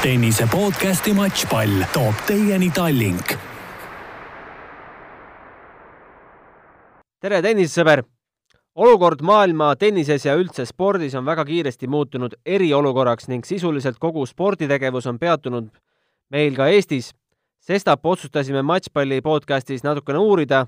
tennise podcasti Matšpall toob teieni Tallink. tere, tennisesõber! olukord maailma tennises ja üldse spordis on väga kiiresti muutunud eriolukorraks ning sisuliselt kogu sporditegevus on peatunud meil ka Eestis. sestap otsustasime Matšpalli podcastis natukene uurida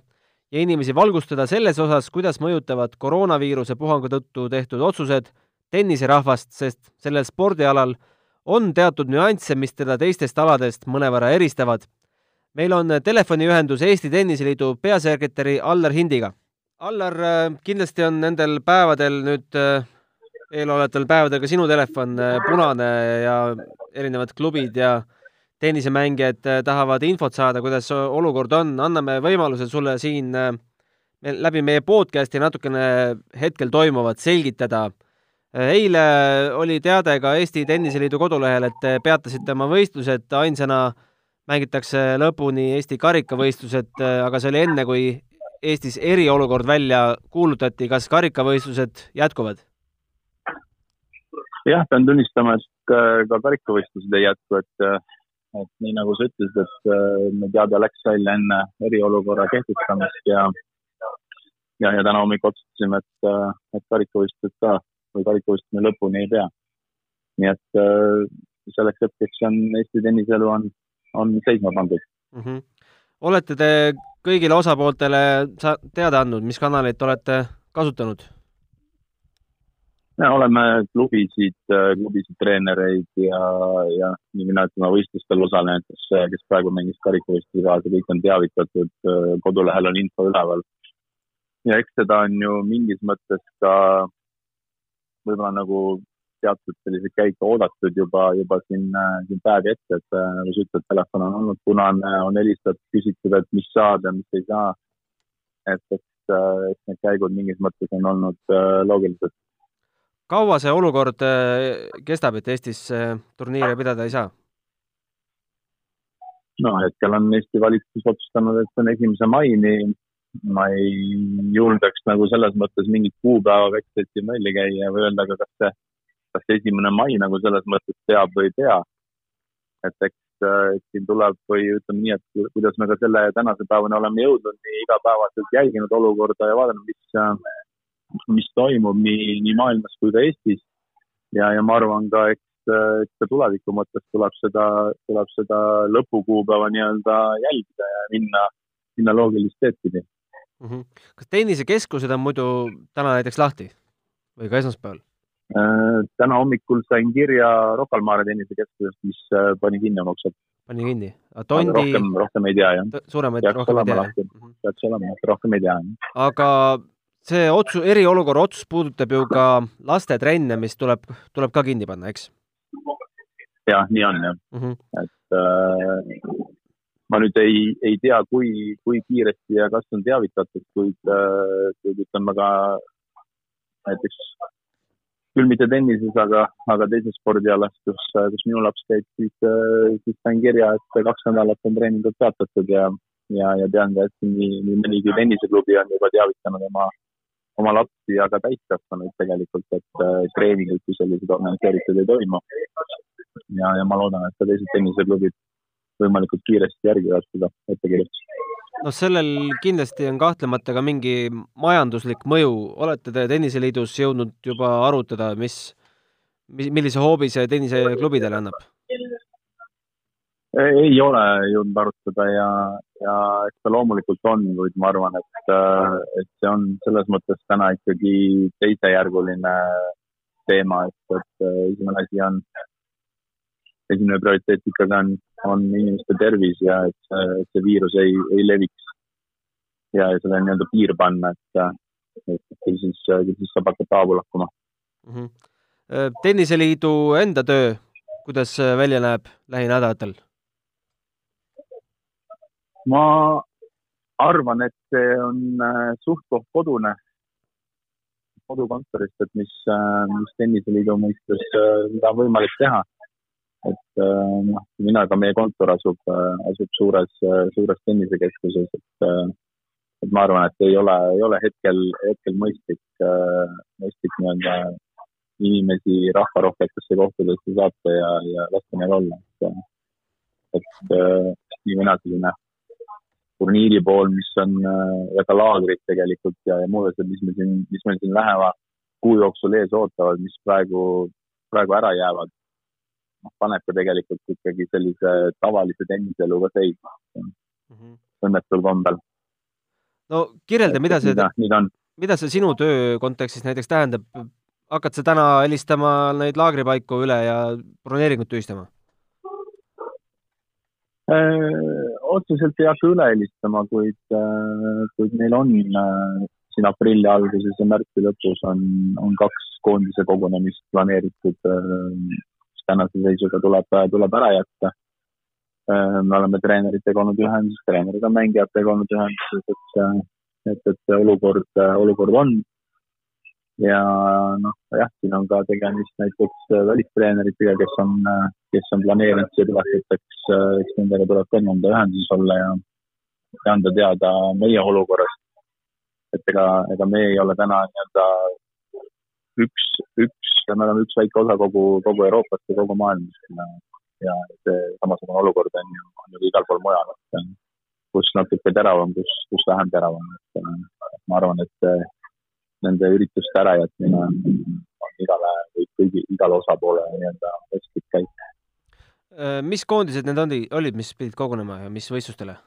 ja inimesi valgustada selles osas, kuidas mõjutavad koroonaviiruse puhangu tõttu tehtud otsused tenniserahvast, sest sellel spordialal on teatud nüansse, mis teda teistest aladest mõnevõrra eristavad. meil on telefoniühendus Eesti Tenniseliidu peasekretäri Allar Hindiga. Allar, kindlasti on nendel päevadel nüüd eelolevatel päevadel ka sinu telefon punane ja erinevad klubid ja tennisemängijad tahavad infot saada, kuidas olukord on, anname võimaluse sulle siin läbi meie podcasti natukene hetkel toimuvat selgitada eile oli teade ka Eesti Tenniseliidu kodulehel, et te peatasite oma võistlused, ainsana mängitakse lõpuni Eesti karikavõistlused, aga see oli enne, kui Eestis eriolukord välja kuulutati, kas karikavõistlused jätkuvad? jah, pean tunnistama, et ka karikavõistlused ei jätku, et, et nii nagu sa ütlesid, et me teade läks välja enne eriolukorra kehtestamist ja ja, ja täna hommikul otsustasime, et, et karikavõistlused ka või karikavõistluseni lõpuni ei pea. nii et äh, selleks hetkeks on Eesti tenniseelu on, on seisma pandud mm. -hmm. olete te kõigile osapooltele sa-, teada andnud, mis kanaleid te olete kasutanud? me oleme klubisid, äh, klubisid treenereid ja, ja nii mina ütleme võistlustel osalenud, kes, kes praegu mängis karikavõistlusi kaasa, kõik on teavitatud, äh, kodulehel on info üleval. ja eks seda on ju mingis mõttes ka võib-olla nagu teatud selliseid käike oodatud juba, juba siin, siin päevi ette, et nagu sa ütled, telefon on olnud punane, on helistatud, küsitud, et mis saab ja mis ei saa. et eks, eks need käigud mingis mõttes on olnud äh, loogilised. kaua see olukord äh, kestab, et Eestis äh, turniire pidada ei saa? no hetkel on Eesti valitsus otsustanud, et on esimese maini ma ei julgeks nagu selles mõttes mingit kuupäeva väikselt välja käia või öelda, aga kas see, kas see esimene mai nagu selles mõttes peab või ei pea. et eks äh, siin tuleb või ütleme nii, et kuidas me ka selle tänase päevani oleme jõudnud, nii igapäevaselt jälginud olukorda ja vaadanud, mis, äh, mis toimub nii, nii maailmas kui ka Eestis. ja, ja ma arvan ka, eks, äh, eks ka tuleviku mõttes tuleb seda, tuleb seda lõpukuupäeva nii-öelda jälgida ja minna, minna loogilist teed pidi mm. -hmm. kas tennisekeskused on muidu täna näiteks lahti või ka esmaspäeval äh,? täna hommikul sain kirja Rocca al Mare tennisekeskusest, mis äh, pani kinni oma uksed. pani kinni? Tondi... rohkem, rohkem ei tea, jah. suuremaid rohkem ei tea? Mhm. peaks olema, rohkem ei tea. aga see otsus, eriolukorra otsus puudutab ju ka lastetrenne, mis tuleb, tuleb ka kinni panna, eks? jah, nii on jah mm. -hmm. et äh, ma nüüd ei, ei tea, kui, kui kiiresti ja kas on teavitatud, kuid, äh, kuid ütleme ka näiteks küll mitte tennises, aga, aga teises spordialas, kus, kus minu laps käib, siis, äh, siis sain kirja, et kaks nädalat on treeningud peatatud ja, ja, ja tean ka, et nii, nii mõnigi tenniseklubi on juba teavitanud oma, oma lapsi ja ka täiskasvanuid tegelikult, et äh, treeningud kui sellised organiseeritud ei toimu. ja, ja ma loodan, et ka teised tenniseklubid võimalikult kiiresti järgivad seda ettekirjutust. no sellel kindlasti on kahtlemata ka mingi majanduslik mõju, olete te Tenniseliidus jõudnud juba arutada, mis, mis, millise hoobi see tenniseklubidele annab? ei ole jõudnud arutada ja, ja eks ta loomulikult on, kuid ma arvan, et, et see on selles mõttes täna ikkagi teisejärguline teema, et, et esimene asi on esimene prioriteet ikkagi on, on inimeste tervis ja et see, et see viirus ei, ei leviks. ja, ja seda nii-öelda piir panna, et, et küll siis, küll siis saab hakata haavu lakkuma mm. -hmm. tenniseliidu enda töö, kuidas välja näeb lähinädalatel? ma arvan, et see on äh, suht-koht kodune, kodukontorist, et mis, äh, mis tenniseliidu mõistes, mida on võimalik teha et äh, noh, mina ka meie kontor asub, äh, asub suures, äh, suures tennisekeskuses, et, et ma arvan, et ei ole, ei ole hetkel, hetkel mõistlik, mõistlik nii-öelda inimesi rahvarohketesse kohtadesse saata ja, ja lasta neil olla, et, et nii või naa selline turniiri pool, mis on ja ka laagrid tegelikult ja, ja muud asjad, mis me siin, mis meil siin läheva kuu jooksul ees ootavad, mis praegu, praegu ära jäävad, noh, paneb ka tegelikult ikkagi sellise tavalise tenniselu ka seisma mm -hmm. õnnetul kombel. no kirjelda, mida see, mida see sinu töö kontekstis näiteks tähendab, hakkad sa täna helistama neid laagripaiku üle ja broneeringut tühistama? Äh, otseselt ei hakka üle helistama, kuid, äh, kuid meil on äh, siin aprilli alguses ja märtsi lõpus on, on kaks koondise kogunemist planeeritud, mis tänase seisuga tuleb, tuleb ära jätta. me oleme treeneritega olnud ühenduses, treenerid on mängijatega olnud ühenduses, et, et, et olukord, olukord on ja noh, jah, siin on ka tegemist näiteks välistreeneritega, kes on, kes on planeerinud siia tulekuteks, eks nendega tuleb ka nii-öelda ühenduses olla ja, ja anda teada meie olukorrast. et ega, ega me ei ole täna nii-öelda üks, üks, me oleme üks väike osa kogu, kogu Euroopast ja kogu maailmast ja, ja see samasugune olukord on ju, on ju igal pool mujal, et kus natuke teravam, kus, kus vähem teravam, et ma arvan, et nende ürituste ärajätmine on, on igale või kõigi, igale osapoole nii-öelda mõistlik käik. Äh, mis koondised need oli, olid, mis pidid kogunema ja mis võistlustele?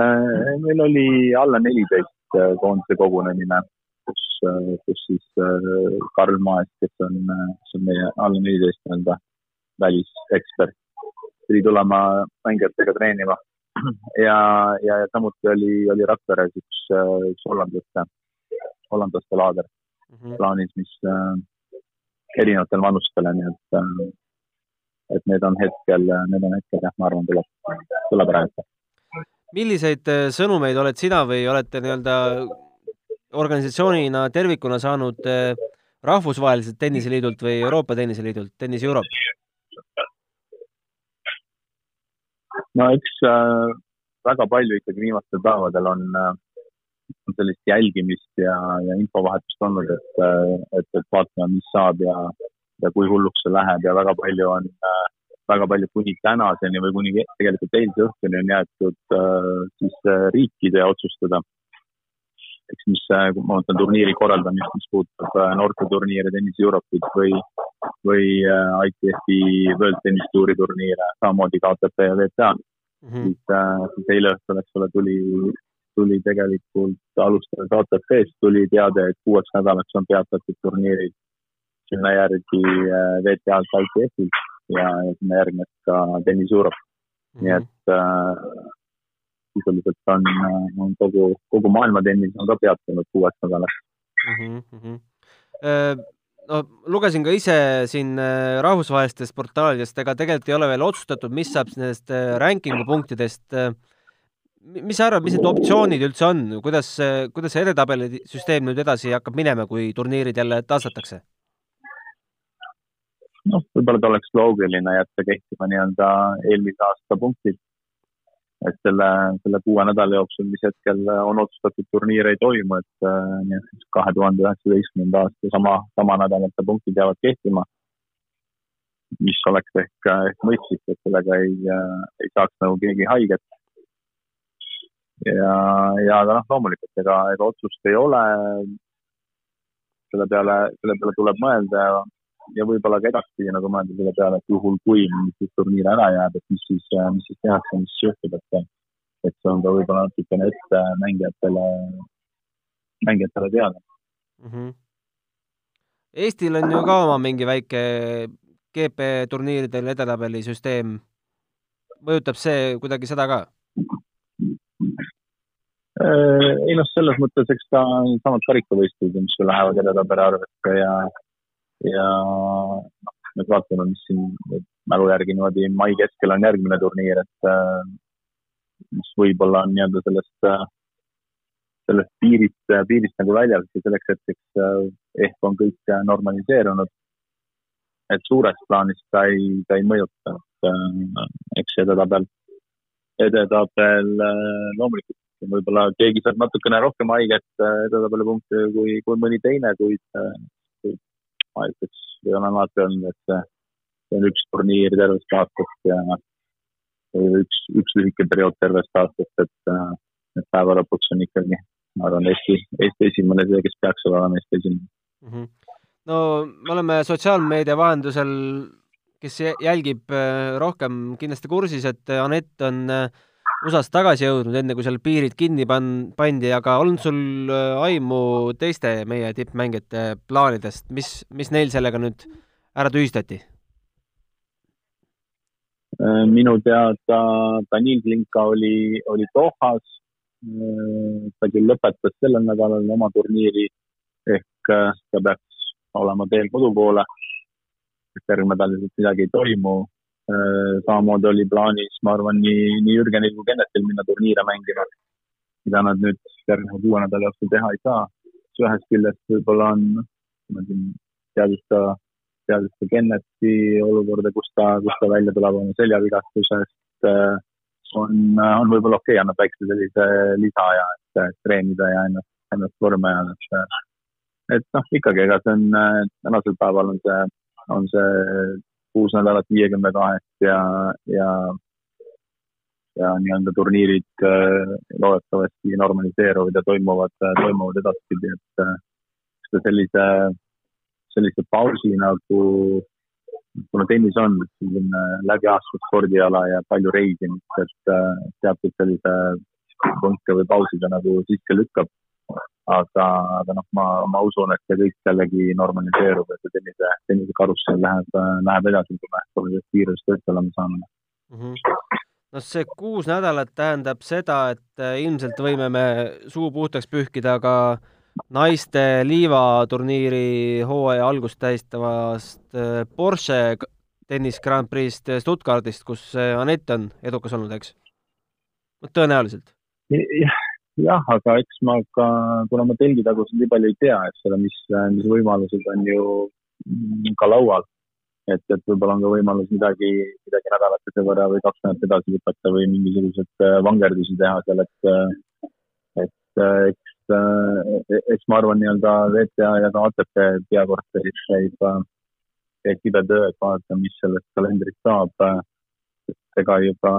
Äh, meil oli alla neliteist äh, koondise kogunemine, kus, kus siis Karl Maes, kes on, kes on meie alla neliteist nii-öelda välisekspert, pidi tulema mängijatega treenima ja, ja, ja samuti oli, oli Rakveres üks, üks hollandlaste hollandlaste laager mm -hmm. plaanis, mis äh, erinevatel vanustele, nii et äh,, et need on hetkel, need on hetkel jah, ma arvan, tuleb, tuleb jätta. milliseid äh, sõnumeid oled sina või olete nii-öelda organisatsioonina tervikuna saanud äh, rahvusvaheliselt tenniseliidult või Euroopa Tenniseliidult, Tennis Europe? no eks äh, väga palju ikkagi viimastel päevadel on äh, sellist jälgimist ja, ja infovahetust olnud, et, et, et vaatame, mis saab ja, ja kui hulluks see läheb ja väga palju on, väga palju kuni tänaseni või kuni tegelikult eilse õhtuni on jäetud siis riikide otsustada. Eks mis, kui ma mõtlen turniiri korraldamist, mis puudutab noorteturniire, Tennis Europe'it või, või ITF-i World Tennis Touri turniire, samamoodi ka ATP ja WTA mm, -hmm. siis, siis eile õhtul, eks ole, tuli tuli tegelikult alustades ATP-st tuli teade, et kuueks nädalaks on peatatud turniirid sinna järgi äh, WTA-lt ITF-ilt ja sinna järgneb ka Tennis Europe mm. -hmm. nii et äh, sisuliselt on, äh, on kogu, kogu maailma tennis on ka peatunud kuueks nädalaks mm. -hmm. no lugesin ka ise siin rahvusvahelistest portaalidest, ega tegelikult ei ole veel otsustatud, mis saab nendest ranking'u punktidest äh, mis sa arvad, mis need optsioonid üldse on, kuidas, kuidas see edetabeli süsteem nüüd edasi hakkab minema, kui turniirid jälle taastatakse? noh, võib-olla ta oleks loogiline jätta kehtima nii-öelda eelmise aasta punktid. Et selle, selle kuue nädala jooksul, mis hetkel on otsustatud, turniire ei toimu, et äh, nii et kahe tuhande üheksateistkümnenda aasta sama, sama nädalate punktid jäävad kehtima. mis oleks ehk, ehk mõistlik, et sellega ei, äh, ei saaks nagu keegi haiget ja, ja aga noh, loomulikult ega, ega otsust ei ole. selle peale, selle peale tuleb mõelda ja, ja võib-olla ka edaspidi nagu mõelda selle peale, et juhul, kui siis turniir ära jääb, et mis siis, mis siis tehakse, mis siis juhtub, et, et see on ka võib-olla natukene ette mängijatele, mängijatele teada mm. -hmm. Eestil on ju ka oma mingi väike GP turniiridel edetabeli süsteem. mõjutab see kuidagi seda ka? Äh, ei noh, selles mõttes, eks ta on samad karikavõistlused, mis lähevad edetabeli arvesse ja, ja noh, nüüd vaatame, mis siin mälu järgi niimoodi mai keskel on järgmine turniir, et äh, mis võib-olla on nii-öelda sellest, äh, sellest piirist, piirist nagu väljas ja selleks hetkeks ehk on kõik normaliseerunud. et suures plaanis ta ei, ta ei mõjuta, et eks edetabel, edetabel loomulikult võib-olla keegi saab natukene rohkem haiget äh, edetabeli punkte kui, kui mõni teine, äh, kuid ma ütleks, või olen alati öelnud, et see, on üks turniir tervest aastast ja üks, üks lühike periood tervest aastast, et, et päeva lõpuks on ikkagi, ma arvan, Eesti, Eesti esimene see, kes peaks olema Eesti esimene mm. -hmm. no me oleme sotsiaalmeedia vahendusel, kes jälgib äh, rohkem kindlasti kursis, et Anett on äh, USA-st tagasi jõudnud, enne kui seal piirid kinni pan-, pandi, aga on sul äh, aimu teiste meie tippmängijate plaanidest, mis, mis neil sellega nüüd ära tühistati? Äh, minu teada Danil Klinka oli, oli Dohas. Äh, ta küll lõpetas sellel nädalal oma turniiri ehk ta peaks olema teel kodu poole. järgmine nädal ilmselt midagi ei toimu. Samamoodi oli plaanis, ma arvan, nii, nii Jürgenil kui Kennetil minna turniire mängima, mida nad nüüd järgneva kuue nädala jooksul teha ei saa. ühest küljest võib-olla on, ma siin teadvusta teades ka Kenneti olukorda, kus ta, kus ta välja tuleb oma seljavigastusest, äh, on, on võib-olla okei okay,, annab väikse sellise lisaaja, et treenida ja ennast, ennast vormi ajada, et et noh, ikkagi, ega see on, tänasel päeval on see, on see kuus nädalat viiekümne kahest ja, ja ja nii-öelda turniirid äh, loodetavasti normaliseeruvad ja toimuvad, toimuvad edaspidi, et äh, sellise sellise pausi nagu, kuna tennis on selline läbiaastud spordiala ja palju reisimist, et teatud sellise punke või pausida nagu sisse lükkab. Aga, aga noh, ma, ma usun, et see kõik jällegi normaliseerub ja see tennise, tennise karussell läheb, läheb edasi, kui me, sellest viirusest üldse oleme saanud mm. -hmm no see kuus nädalat tähendab seda, et ilmselt võime me suu puhtaks pühkida ka äh, naiste liivaturniiri hooaja algust tähistavast äh, Porsche tennis Grand Prix'st Stuttgardist, kus äh, Anett on edukas olnud, eks? no tõenäoliselt. jah, aga eks ma ka, kuna ma telgitagusid nii palju ei tea, eks ole, mis, mis võimalused on ju mm, ka laual. et, et võib-olla on ka võimalus midagi, midagi nädalakese võrra või kaks nädalat edasi lükata või mingisuguseid äh, vangerdusi teha seal, et, et eks Äh, eks ma arvan, nii-öelda VTA ja ka ATP peakorteris käib, äh, käib tibe töö, et vaadata, mis sellest kalendrist saab. ega juba,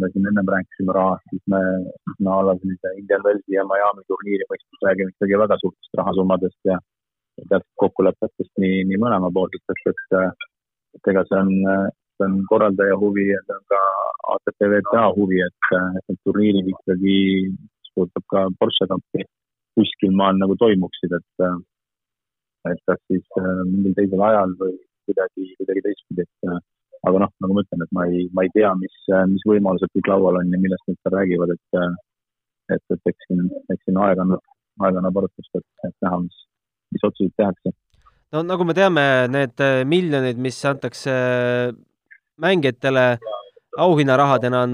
me siin ennem rääkisime rahast, siis me, me a la sellise Indian Wellsi ja Miami turniiri mõistes räägime ikkagi väga suurtest rahasummadest ja teatud kokkulepetest nii, nii mõlemapoolsetest, eks. et ega see on, see on korraldaja huvi ja see on ka ATP VTA huvi, et, et turniirid ikkagi puudutab ka Porsche kampi, kuskil maal nagu toimuksid, et, et kas siis äh, mingil teisel ajal või kuidagi, kuidagi teistpidi, et aga noh, nagu ma ütlen, et ma ei, ma ei tea, mis, mis võimalused kõik laual on ja millest nad seal räägivad, et, äh, et, et eks siin, eks siin aeg annab, aeg annab arutust, et, et näha, mis, mis otsuseid tehakse. no nagu me teame, need miljonid, mis antakse mängijatele auhinnarahadena, on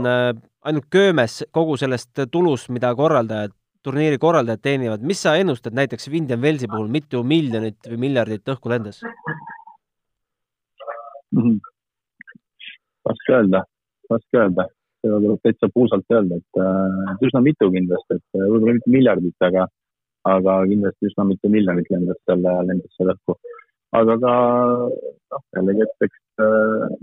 ainult köömes kogu sellest tulust, mida korraldajad, turniiri korraldajad teenivad, mis sa ennustad näiteks Indian Wellsi puhul, mitu miljonit või miljardit õhku lendas mm? -hmm. Raske öelda, raske öelda, seda tuleb täitsa puusalt öelda, et äh, üsna mitu kindlasti, et äh, võib-olla mitte miljardit, aga, aga kindlasti üsna mitu miljonit lendas selle, lendas selle õhku. aga ka noh, jällegi, et eks äh,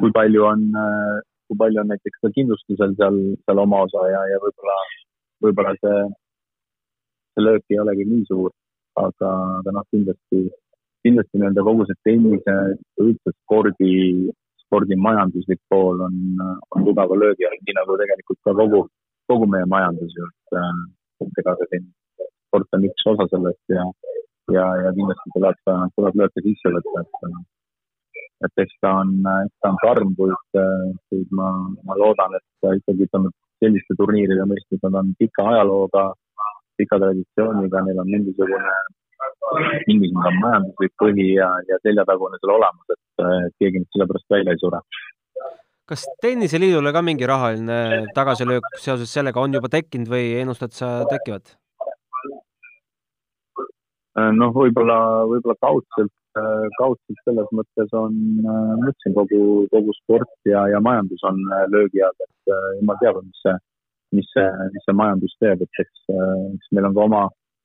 kui palju on äh, kui palju on näiteks ka kindlustusel seal, seal oma osa ja, ja võib-olla, võib-olla see, see löök ei olegi nii suur, aga, aga noh, kindlasti, kindlasti nii-öelda kogu see tennise, üldse spordi, spordi majanduslik pool on, on tugeva löögi all, nii nagu tegelikult ka kogu, kogu meie majandus ju, et ega siin sport on üks osa sellest ja, ja, ja kindlasti tuleb, tuleb lööke sisse võtta, et et eks ta on, eks ta on karm, kuid, kuid ma, ma loodan, et ikkagi ütleme, selliste turniiride mõistes nad on pika ajalooga, pika traditsiooniga, neil on mingisugune, mingisugune majanduslik põhi ja, ja seljatagune seal olemas, et, et keegi nüüd selle pärast välja ei sure kas Tenniseliidule ka mingi rahaline tagasilöök seoses sellega on juba tekkinud või ennustad sa tekivad? noh, võib-olla, võib-olla kaudselt Äh, kaudselt selles mõttes on, äh, ma ütlesin, kogu, kogu sport ja, ja majandus on äh, löögi all, et jumal teab, mis see, mis see, mis see majandus teeb, et eks, eks meil on ka oma,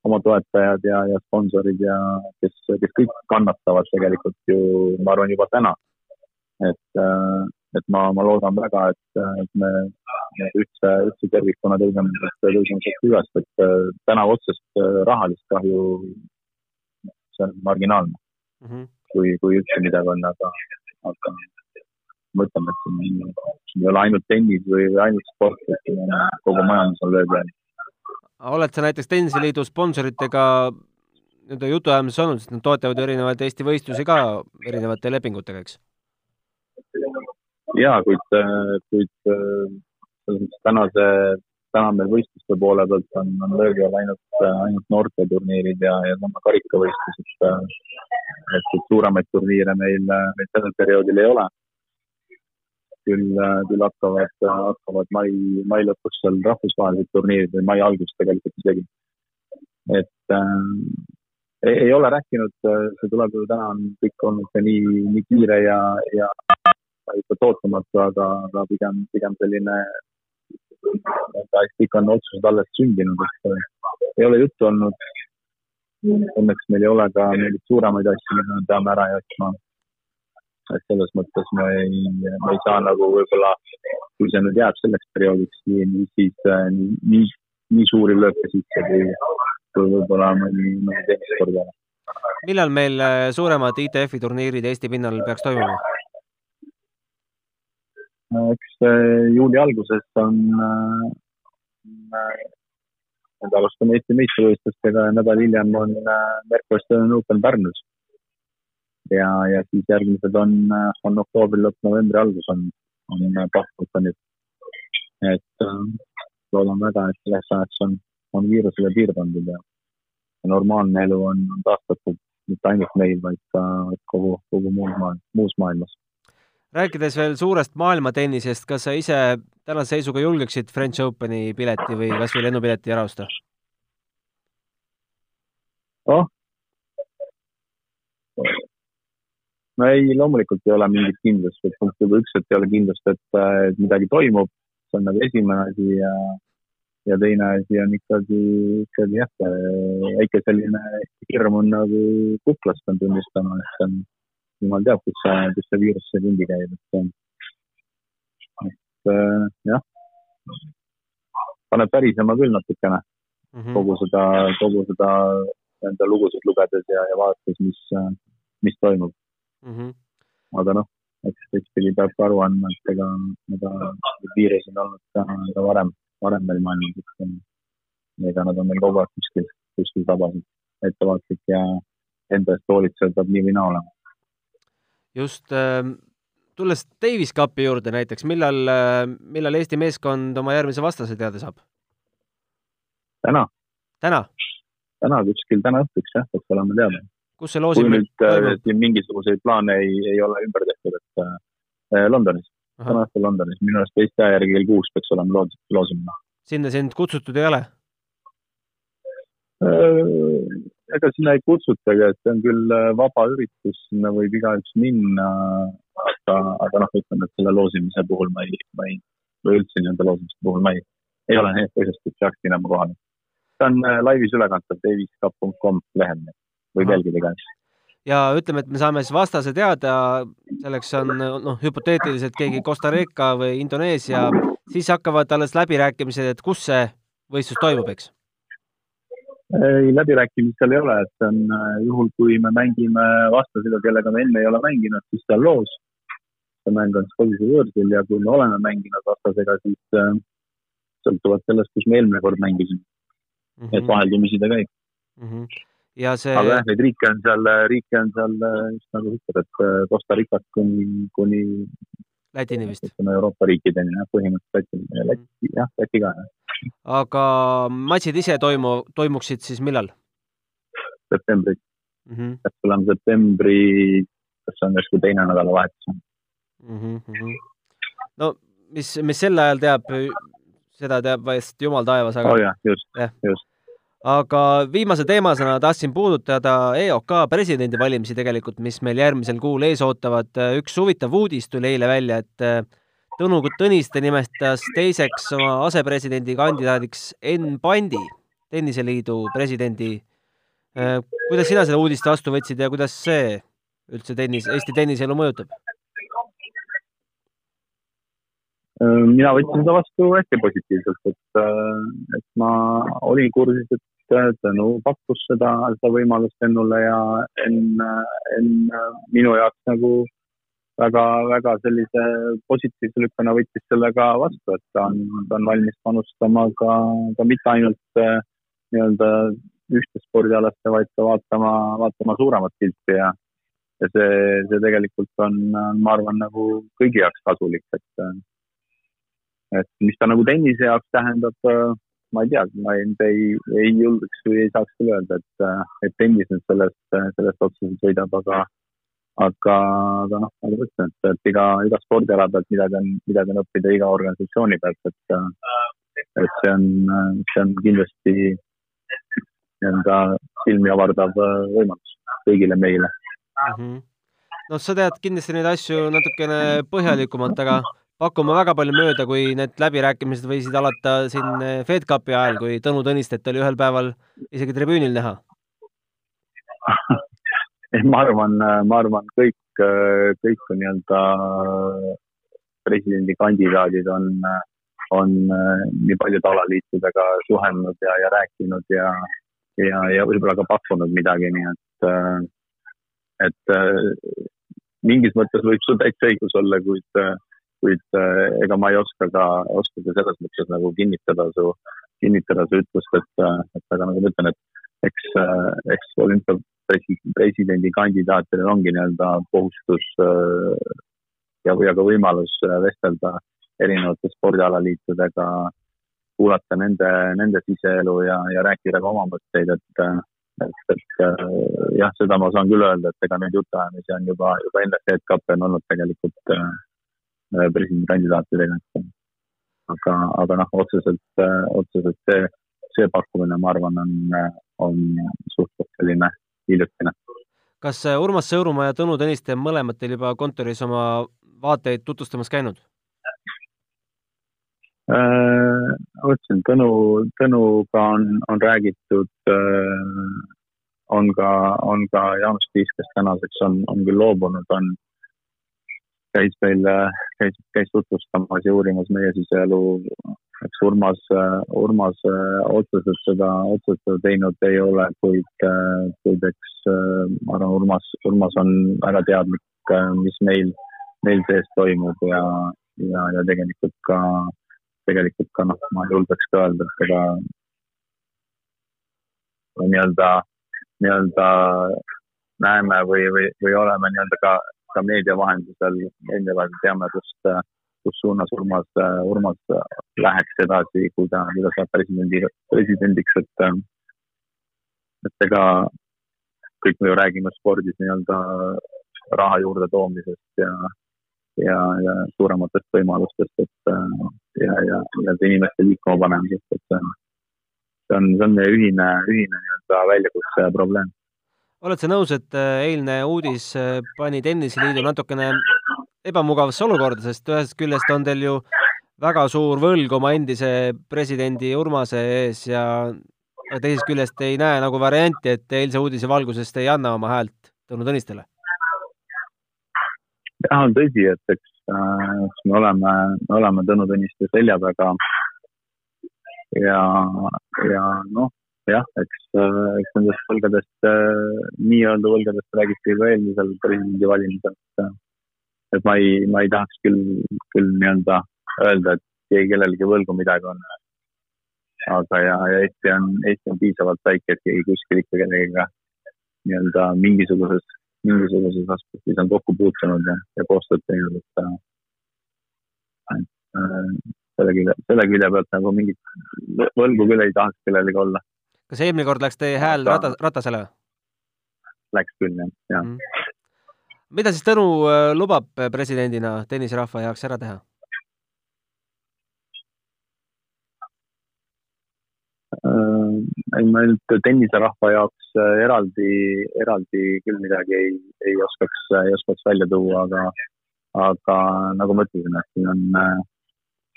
oma toetajad ja, ja sponsorid ja kes, kes kõik kannatavad tegelikult ju, ma arvan, juba täna. et, et ma, ma loodan väga, et, et me üldse, üldse tervikuna tõuseme, tõuseme sealt üles, et täna otsest rahalist kahju, see on marginaalne mm. -hmm. kui, kui üldse midagi on, aga, aga mõtleme, et siin ei ole ainult tennis või, või ainult sport, et kogu majandus on löögi all oled sa näiteks Tenniseliidu sponsoritega nii-öelda jutuajamises olnud, sest nad toetavad erinevaid Eesti võistlusi ka erinevate lepingutega, eks? jaa, kuid, kuid selles mõttes tänase, täna meil võistluste poole pealt on, on löögi all ainult, ainult noorteturniirid ja, ja sama karikavõistlused. et, et suuremaid turniire meil, meil sellel perioodil ei ole küll, küll hakkavad, hakkavad mai, mai lõpus seal rahvusvahelised turniirid või mai alguses tegelikult isegi. et äh, ei, ei ole rääkinud, see tuleb ju täna on kõik olnud ka nii, nii kiire ja, ja ikka ootamatu, aga, aga pigem, pigem selline, kõik on otsused alles sündinud, et äh, ei ole juttu olnud. Õnneks meil ei ole ka mingeid suuremaid asju, mida me peame ära jätma et selles mõttes me ei, me ei saa nagu võib-olla, kui see nüüd jääb selleks perioodiks nii, siis äh, nii, nii, nii suuri lööke sisse kui, kui võib-olla mõni, mõni teine kord jälle. millal meil äh, suuremad ITF-i turniirid Eesti pinnal peaks toimuma? eks juuli alguses on äh,, nüüd alustame Eesti meistrivõistlustega ja nädal hiljem on Estonian Open Pärnus ja, ja siis järgmised on, on oktoobri lõpp, novembri algus on, on Bachmanid. et äh, loodan väga, et selleks ajaks on, on viirusele piir pandud ja normaalne elu on, on taastatud mitte ainult meil, vaid ka kogu, kogu muus maailmas, muus maailmas. rääkides veel suurest maailmatennisest, kas sa ise tänase seisuga julgeksid French Openi pileti või kas või lennupileti ära osta? noh, no ei, loomulikult ei ole mingit kindlust, et punkt juba üks, et ei ole kindlust, et, et midagi toimub, see on nagu esimene asi ja, ja teine asi on ikkagi, ikkagi jah, väike selline hirm on nagu kuklast, pean tunnistama, et see on, jumal teab, kus see, kus see viirus see ringi käib, et, et jah, paneb pärisema küll natukene. Mm -hmm. kogu seda, kogu seda enda lugusid lugedes ja, ja vaadates, mis, mis toimub mm. -hmm. aga noh, eks teistpidi peab ka aru andma, et ega, ega viirus on olnud ka, ka varem, varem meil maailmas, et ega nad on meil kogu aeg kuskil, kuskil tabas, ettevaatlik ja enda eest hoolitsev peab nii või naa olema. just äh, tulles Davis Cupi juurde näiteks, millal äh,, millal Eesti meeskond oma järgmise vastase teada saab? täna. täna? täna kuskil täna õhtuks jah, peaks olema teada kus see loosimine toimub? Äh, siin mingisuguseid plaane ei, ei ole ümber tehtud, et äh, Londonis, täna õhtul Londonis, minu arust Eesti aja järgi kell kuus peaks olema loos, loosimine. sinna sind kutsutud ei ole äh,? ega sinna ei kutsutagi, et see on küll äh, vaba üritus, sinna võib igaüks minna, aga, aga noh, ütleme, et selle loosimise puhul ma ei, ma ei, või üldse nii-öelda loosimise puhul ma ei, ei ole nii põhjust, et peaks minema kohale. see on äh, laivis ülekantav daviskap.com lehel võib jälgida ka. ja ütleme, et me saame siis vastase teada, selleks on noh, hüpoteetiliselt keegi Costa Rica või Indoneesia, siis hakkavad alles läbirääkimised, et kus see võistlus toimub, eks? ei, läbirääkimisi seal ei ole, et see on äh, juhul, kui me mängime vastasega, kellega me enne ei ole mänginud, siis ta on loos. see mäng on siis kodus ja võõrsil ja kui me oleme mänginud vastasega, siis äh, sõltuvalt sellest, kus me eelmine kord mängisime mm. -hmm. et vaheldumisi ta käib mm. -hmm ja see. aga jah, neid riike on seal, riike on seal just nagu ütled, et äh, Costa Ricat kuni, kuni. Lätini vist. ütleme Euroopa riikideni jah, põhimõtteliselt Lätini, Läti jah, Läti ka jah. aga matšid ise toimu, toimuksid siis millal? septembris mm -hmm.. peaks olema septembri, kas see on järsku teine nädalavahetus mm. -hmm. no mis, mis sel ajal teab, seda teab vast jumal taevas, aga. oh jah, just, just aga viimase teemasena tahtsin puudutada EOK presidendivalimisi tegelikult, mis meil järgmisel kuul ees ootavad. üks huvitav uudis tuli eile välja, et äh, Tõnu Tõniste nimetas teiseks oma asepresidendi kandidaadiks Enn Pandi, tenniseliidu presidendi. kuidas sina seda uudist vastu võtsid ja kuidas see üldse tennis, Eesti tenniseelu mõjutab? Mina võtsin seda vastu hästi positiivselt, et, et ma olin kursis, et Tõnu pakkus seda, seda võimalust Ennule ja Enn, Enn minu jaoks nagu väga, väga sellise positiivse lükkena võttis selle ka vastu, et ta on, ta on valmis panustama ka, ka mitte ainult äh, nii-öelda ühte spordialasse, vaid ka vaatama, vaatama suuremat pilti ja, ja see, see tegelikult on, ma arvan, nagu kõigi jaoks kasulik, et, et mis ta nagu tennise jaoks tähendab, ma ei tea, ma ei, ei, ei julgeks või ei saaks küll öelda, et, et tennis nüüd sellest, sellest otseselt võidab, aga aga, aga noh, nagu ma ütlesin, et, et iga, iga spordiala pealt midagi on, midagi on õppida iga organisatsiooni pealt, et, et see on, see on kindlasti nii-öelda silmi avardav võimalus kõigile meile mm. -hmm. noh, sa tead kindlasti neid asju natukene põhjalikumalt, aga pakume väga palju mööda, kui need läbirääkimised võisid alata siin FedCupi ajal, kui Tõnu Tõnistet oli ühel päeval isegi tribüünil näha. Ma arvan, ma arvan, kõik, kõik nii-öelda presidendikandidaadid on, on nii paljude alaliitudega suhelnud ja, ja rääkinud ja, ja, ja võib-olla ka pakkunud midagi, nii et, et mingis mõttes võib sul täitsa õigus olla, kuid, kuid ega ma ei oska ka, oska ka selles mõttes nagu kinnitada su, kinnitada su ütlust, et, et aga nagu ma ütlen, et eks, eks olümpia presidendikandidaatidel ongi nii-öelda kohustus ja, ja ka võimalus vestelda erinevate spordialaliitudega, kuulata nende, nende siseelu ja, ja rääkida ka oma mõtteid, et, et, et jah, seda ma saan küll öelda, et ega neid jutuajamisi on juba, juba enne FedCupi on olnud tegelikult presidendikandidaatidega, et aga, aga noh, otseselt, otseselt see, see pakkumine, ma arvan, on, on suhteliselt selline hiljutine. kas äh, Urmas Sõõrumaa ja Tõnu Tõniste on mõlemad teil juba kontoris oma vaateid tutvustamas käinud? Äh, ma ütlesin, Tõnu, Tõnuga on, on räägitud, äh, on ka, on ka Jaanus Tiis, kes tänaseks on, on küll loobunud, on, käis meil, käis, käis tutvustamas ja uurimas meie siseelu. eks Urmas, Urmas äh, otseselt seda, otseselt seda teinud ei ole, kuid, äh, kuid eks äh, ma arvan, Urmas, Urmas on väga teadlik, mis meil, meil sees toimub ja, ja, ja tegelikult ka, tegelikult ka noh, ma julgeks ka öelda, et ega nii-öelda, nii-öelda näeme või, või, või oleme nii-öelda ka, ka meedia vahendusel eelnevalt teame, kust kus suunas Urmas, Urmas läheks edasi, kui ta, kui ta saab presidendi, presidendiks, et et ega kõik me ju räägime spordis nii-öelda raha juurde toomisest ja, ja, ja suurematest võimalustest, et ja, ja, ja inimeste liikuma panemisest, et see on, see on meie ühine, ühine nii-öelda väljakutse ja probleem. Oled sa nõus, et eilne uudis pani Tenniseliidu natukene ebamugavasse olukorda, sest ühest küljest on teil ju väga suur võlg oma endise presidendi Urmase ees ja teisest küljest ei näe nagu varianti, et eilse uudise valguses te ei anna oma häält Tõnu Tõnistele. jah, on tõsi, et eks äh, me oleme, me oleme Tõnu Tõniste selja taga. ja, ja noh, jah, eks, äh, eks nendest võlgadest äh,, nii-öelda võlgadest räägiti juba eelmisel presidendivalimisel, et et ma ei, ma ei tahaks küll, küll nii-öelda öelda, et keegi kellelegi võlgu midagi on. aga ja, ja Eesti on, Eesti on piisavalt väike, et keegi kuskil ikka kellegagi nii-öelda mingisuguses, mingisuguses aspektis on kokku puutunud ja, ja koostööd teinud, et, et äh, selle külje, selle külje pealt nagu mingit võlgu küll ei tahaks kellelegi olla. Kas eelmine kord läks teie hääl Rata, Ratasele? Läks küll jah, jah mm mida siis Tõnu äh, lubab äh, presidendina tennisrahva heaks ära teha? Äh, ei, ma nüüd tenniserahva jaoks eraldi, eraldi küll midagi ei, ei oskaks, ei oskaks välja tuua, aga, aga nagu ma ütlesin, et siin on,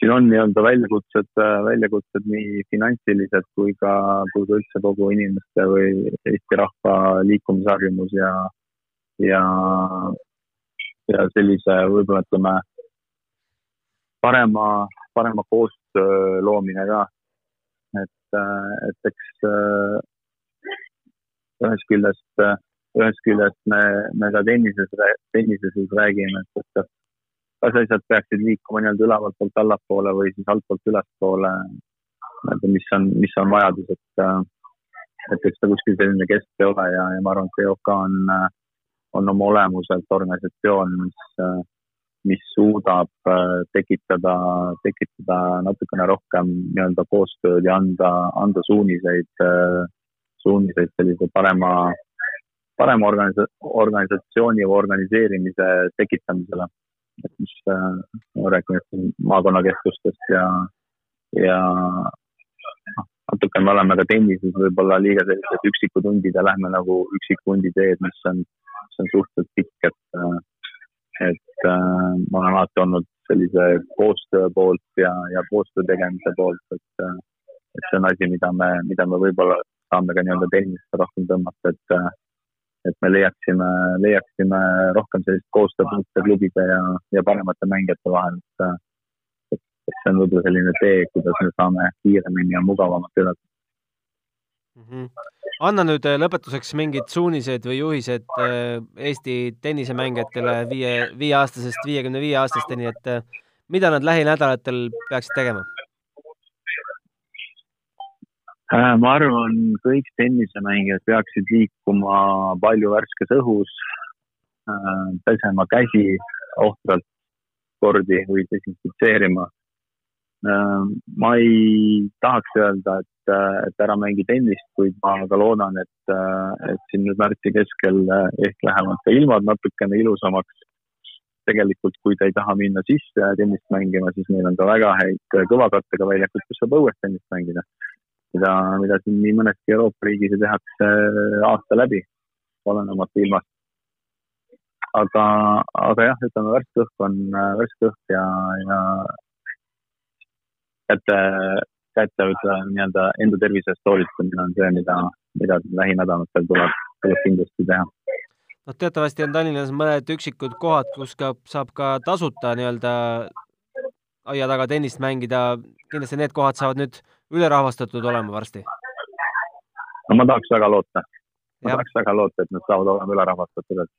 siin on nii-öelda väljakutsed, väljakutsed nii finantsilised kui ka, kui ka üldse kogu inimeste või Eesti rahva liikumisharjumus ja, ja, ja sellise võib-olla ütleme parema, parema koostöö loomine ka. et, et eks ühest küljest, ühest küljest me, me ka tennises, tennises räägime, et, et kas asjad peaksid liikuma nii-öelda ülevalt poolt allapoole või siis altpoolt ülespoole. mis on, mis on vajadus, et, et eks ta kuskil selline kesk ei ole ja, ja ma arvan, et EOK on, on oma olemuselt organisatsioon, mis, mis suudab tekitada, tekitada natukene rohkem nii-öelda koostööd ja anda, anda suuniseid, suuniseid sellise parema, parema organisa-, organisatsiooni või organiseerimise tekitamisele et mis äh, räägime maakonnakeskustest ja, ja noh, natuke me oleme ka tennises võib-olla liiga sellised üksikutundid ja lähme nagu üksikunди teed, mis on, mis on suhteliselt pikk, et, äh, et äh, ma olen alati olnud sellise koostöö poolt ja, ja koostöö tegemise poolt, et, äh, et see on asi, mida me, mida me võib-olla saame ka nii-öelda tennist rohkem tõmmata, et et me leiaksime, leiaksime rohkem sellist koostööpunkte klubide ja, ja paremate mängijate vahel, et, et, see on võib-olla selline tee, kuidas me saame kiiremini ja mugavamalt edasi mm. -hmm. anna nüüd äh, lõpetuseks mingid suunised või juhised äh, Eesti tennisemängijatele viie, viieaastasest viiekümne viie aastasteni, et äh, mida nad lähinädalatel peaksid tegema? Äh, ma arvan, kõik tennisemängijad peaksid liikuma palju värskes õhus, äh, pesema käsi ohtralt kordi või desinfitseerima. Äh, ma ei tahaks öelda, et, et ära mängi tennist, kuid ma ka loodan, et, et siin nüüd märtsi keskel ehk lähevad ka ilmad natukene ilusamaks. tegelikult, kui te ei taha minna sisse tennist mängima, siis meil on ka väga häid kõvakattega väljakud, kus saab õues tennist mängida mida, mida siin nii mõneski Euroopa riigis ju tehakse aasta läbi, olenemata ilmast. aga, aga jah, ütleme värske õhk on värske õhk ja, ja käte, käte ütleme nii-öelda enda tervise eest hoolitsemine on see, mida, mida lähinädalatel tuleb, tuleb kindlasti teha noh, teatavasti on Tallinnas mõned üksikud kohad, kus ka saab ka tasuta nii-öelda aia taga tennist mängida, kindlasti need kohad saavad nüüd ülerahvastatud olema varsti? no ma tahaks väga loota. ma ja. tahaks väga loota, et nad saavad olema ülerahvastatud, et,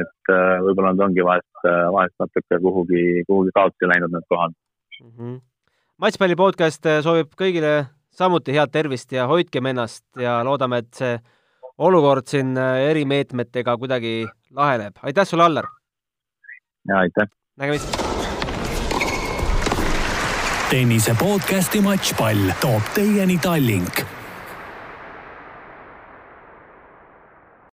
et äh, võib-olla nad ongi vahest, äh, vahest natuke kuhugi, kuhugi kaotsi läinud need kohad mm. -hmm. matšpalli podcast äh, soovib kõigile samuti head tervist ja hoidkem ennast ja loodame, et see olukord siin erimeetmetega kuidagi laheneb. aitäh sulle, Allar! ja aitäh! nägemist! Tennise podcasti Matšpall toob teieni Tallink